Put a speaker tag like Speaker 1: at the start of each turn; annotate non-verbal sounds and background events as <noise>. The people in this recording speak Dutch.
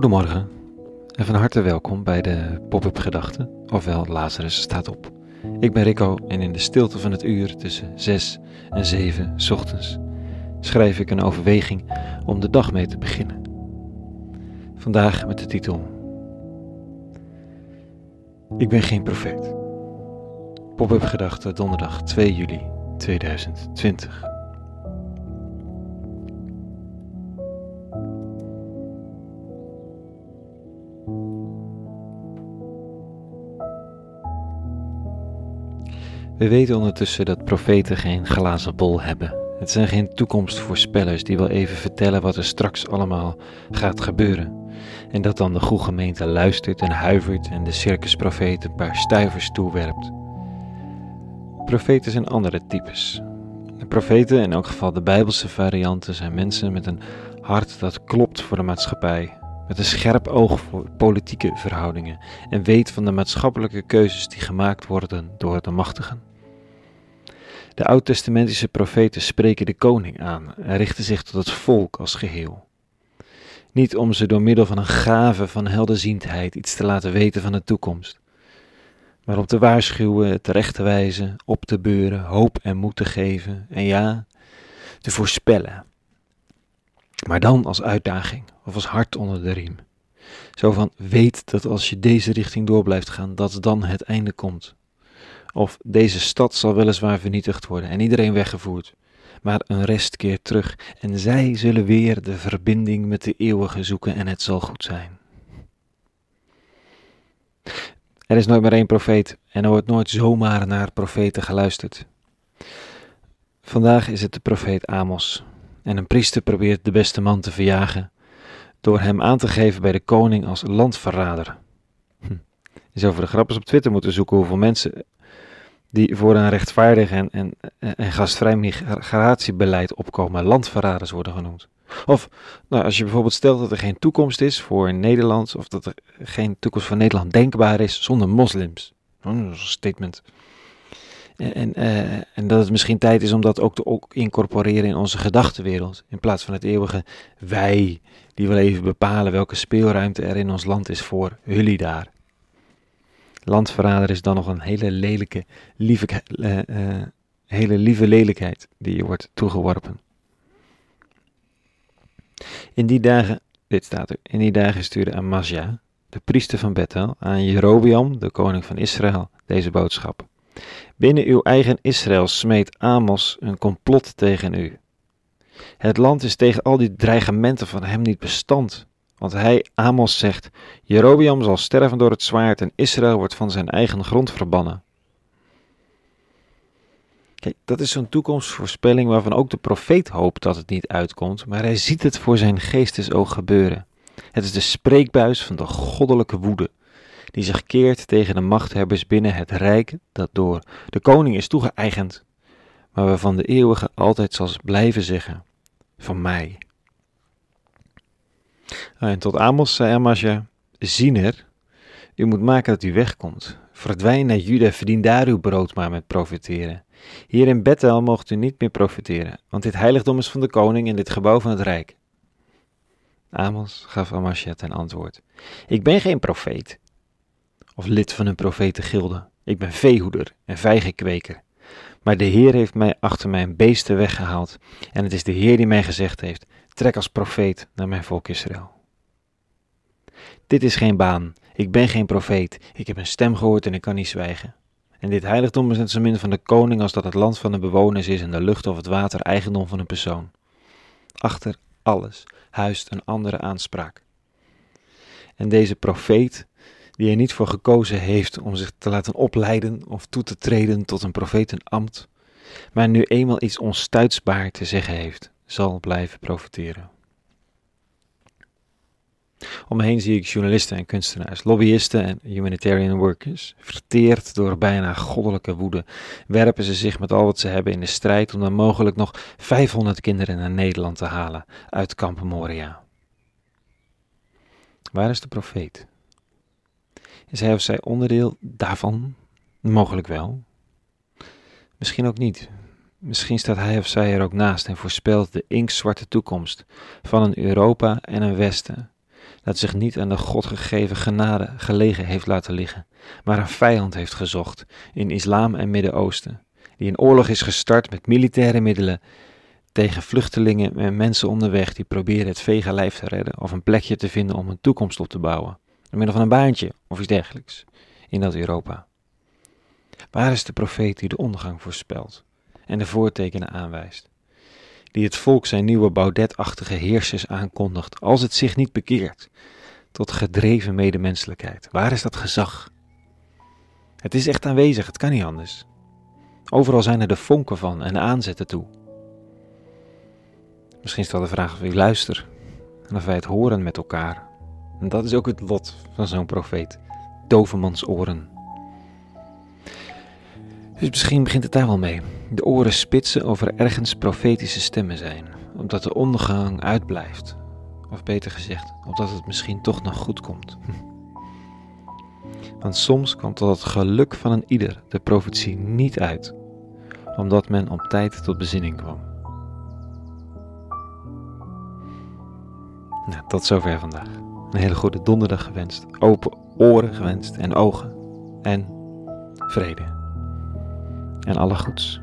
Speaker 1: Goedemorgen en van harte welkom bij de Pop-up Gedachten, ofwel Lazarus staat op. Ik ben Rico en in de stilte van het uur tussen 6 en 7 ochtends schrijf ik een overweging om de dag mee te beginnen. Vandaag met de titel Ik ben geen profeet. Pop-up Gedachten donderdag 2 juli 2020. We weten ondertussen dat profeten geen glazen bol hebben. Het zijn geen toekomstvoorspellers die wel even vertellen wat er straks allemaal gaat gebeuren. En dat dan de goede gemeente luistert en huivert en de circusprofeet een paar stuivers toewerpt. Profeten zijn andere types. De profeten, in elk geval de Bijbelse varianten, zijn mensen met een hart dat klopt voor de maatschappij, met een scherp oog voor politieke verhoudingen en weet van de maatschappelijke keuzes die gemaakt worden door de machtigen. De oud-testamentische profeten spreken de koning aan en richten zich tot het volk als geheel. Niet om ze door middel van een gave van helderziendheid iets te laten weten van de toekomst, maar om te waarschuwen, terecht te wijzen, op te beuren, hoop en moed te geven en ja, te voorspellen. Maar dan als uitdaging of als hart onder de riem. Zo van weet dat als je deze richting door blijft gaan, dat dan het einde komt. Of deze stad zal weliswaar vernietigd worden en iedereen weggevoerd, maar een rest keert terug en zij zullen weer de verbinding met de eeuwige zoeken en het zal goed zijn. Er is nooit maar één profeet en er wordt nooit zomaar naar profeten geluisterd. Vandaag is het de profeet Amos en een priester probeert de beste man te verjagen door hem aan te geven bij de koning als landverrader. Hm. Je zou voor de grappers op Twitter moeten zoeken hoeveel mensen die voor een rechtvaardig en, en, en gastvrij migratiebeleid opkomen, landverraders worden genoemd. Of nou, als je bijvoorbeeld stelt dat er geen toekomst is voor Nederland, of dat er geen toekomst voor Nederland denkbaar is zonder moslims. Is een statement. En, uh, en, dat het misschien tijd is om dat ook te incorporeren in onze gedachtenwereld. In plaats van het eeuwige wij, die wel even bepalen welke speelruimte er in ons land is voor jullie daar. Landverrader is dan nog een hele lelijke, lieve, uh, uh, hele lieve lelijkheid die je wordt toegeworpen. In die dagen, dit staat er, in die dagen stuurde Amazia, de priester van Bethel, aan Jerobiam, de koning van Israël, deze boodschap. Binnen uw eigen Israël smeet Amos een complot tegen u. Het land is tegen al die dreigementen van hem niet bestand. Want hij, Amos, zegt: Jerobiam zal sterven door het zwaard en Israël wordt van zijn eigen grond verbannen. Kijk, dat is zo'n toekomstvoorspelling waarvan ook de profeet hoopt dat het niet uitkomt, maar hij ziet het voor zijn geestesoog gebeuren. Het is de spreekbuis van de goddelijke woede, die zich keert tegen de machthebbers binnen het rijk dat door de koning is toegeëigend, maar waarvan de eeuwige altijd zal blijven zeggen: Van mij. En tot Amos zei Amasja, ziener, u moet maken dat u wegkomt. Verdwijn naar Juda, verdien daar uw brood maar met profiteren. Hier in Bethel moogt u niet meer profiteren, want dit heiligdom is van de koning en dit gebouw van het rijk. Amos gaf Amasja ten antwoord, ik ben geen profeet, of lid van een profetengilde. Ik ben veehoeder en vijgenkweker. Maar de Heer heeft mij achter mijn beesten weggehaald, en het is de Heer die mij gezegd heeft, trek als profeet naar mijn volk Israël. Dit is geen baan, ik ben geen profeet, ik heb een stem gehoord en ik kan niet zwijgen. En dit heiligdom is net zo min van de koning als dat het land van de bewoners is en de lucht of het water eigendom van een persoon. Achter alles huist een andere aanspraak. En deze profeet, die er niet voor gekozen heeft om zich te laten opleiden of toe te treden tot een profetenambt, maar nu eenmaal iets onstuitsbaar te zeggen heeft, zal blijven profiteren. Om me heen zie ik journalisten en kunstenaars, lobbyisten en humanitarian workers. Verteerd door bijna goddelijke woede, werpen ze zich met al wat ze hebben in de strijd om dan mogelijk nog 500 kinderen naar Nederland te halen uit kamp Moria. Waar is de profeet? Is hij of zij onderdeel daarvan? Mogelijk wel. Misschien ook niet. Misschien staat hij of zij er ook naast en voorspelt de inktzwarte toekomst van een Europa en een Westen dat zich niet aan de God gegeven genade gelegen heeft laten liggen, maar een vijand heeft gezocht in islam en Midden-Oosten, die een oorlog is gestart met militaire middelen tegen vluchtelingen en mensen onderweg die proberen het vege lijf te redden of een plekje te vinden om een toekomst op te bouwen, door middel van een baantje of iets dergelijks, in dat Europa. Waar is de profeet die de ondergang voorspelt en de voortekenen aanwijst? Die het volk zijn nieuwe Baudet-achtige heersers aankondigt als het zich niet bekeert tot gedreven medemenselijkheid. Waar is dat gezag? Het is echt aanwezig, het kan niet anders. Overal zijn er de vonken van en aanzetten toe. Misschien stel de vraag of ik luister en of wij het horen met elkaar. En dat is ook het lot van zo'n profeet. Dovermans oren. Dus misschien begint het daar wel mee. De oren spitsen of er ergens profetische stemmen zijn, omdat de ondergang uitblijft. Of beter gezegd, omdat het misschien toch nog goed komt. <laughs> Want soms komt tot het geluk van een ieder de profetie niet uit, omdat men op tijd tot bezinning kwam. Nou, tot zover vandaag. Een hele goede donderdag gewenst. Open oren gewenst en ogen. En vrede. En alle goeds.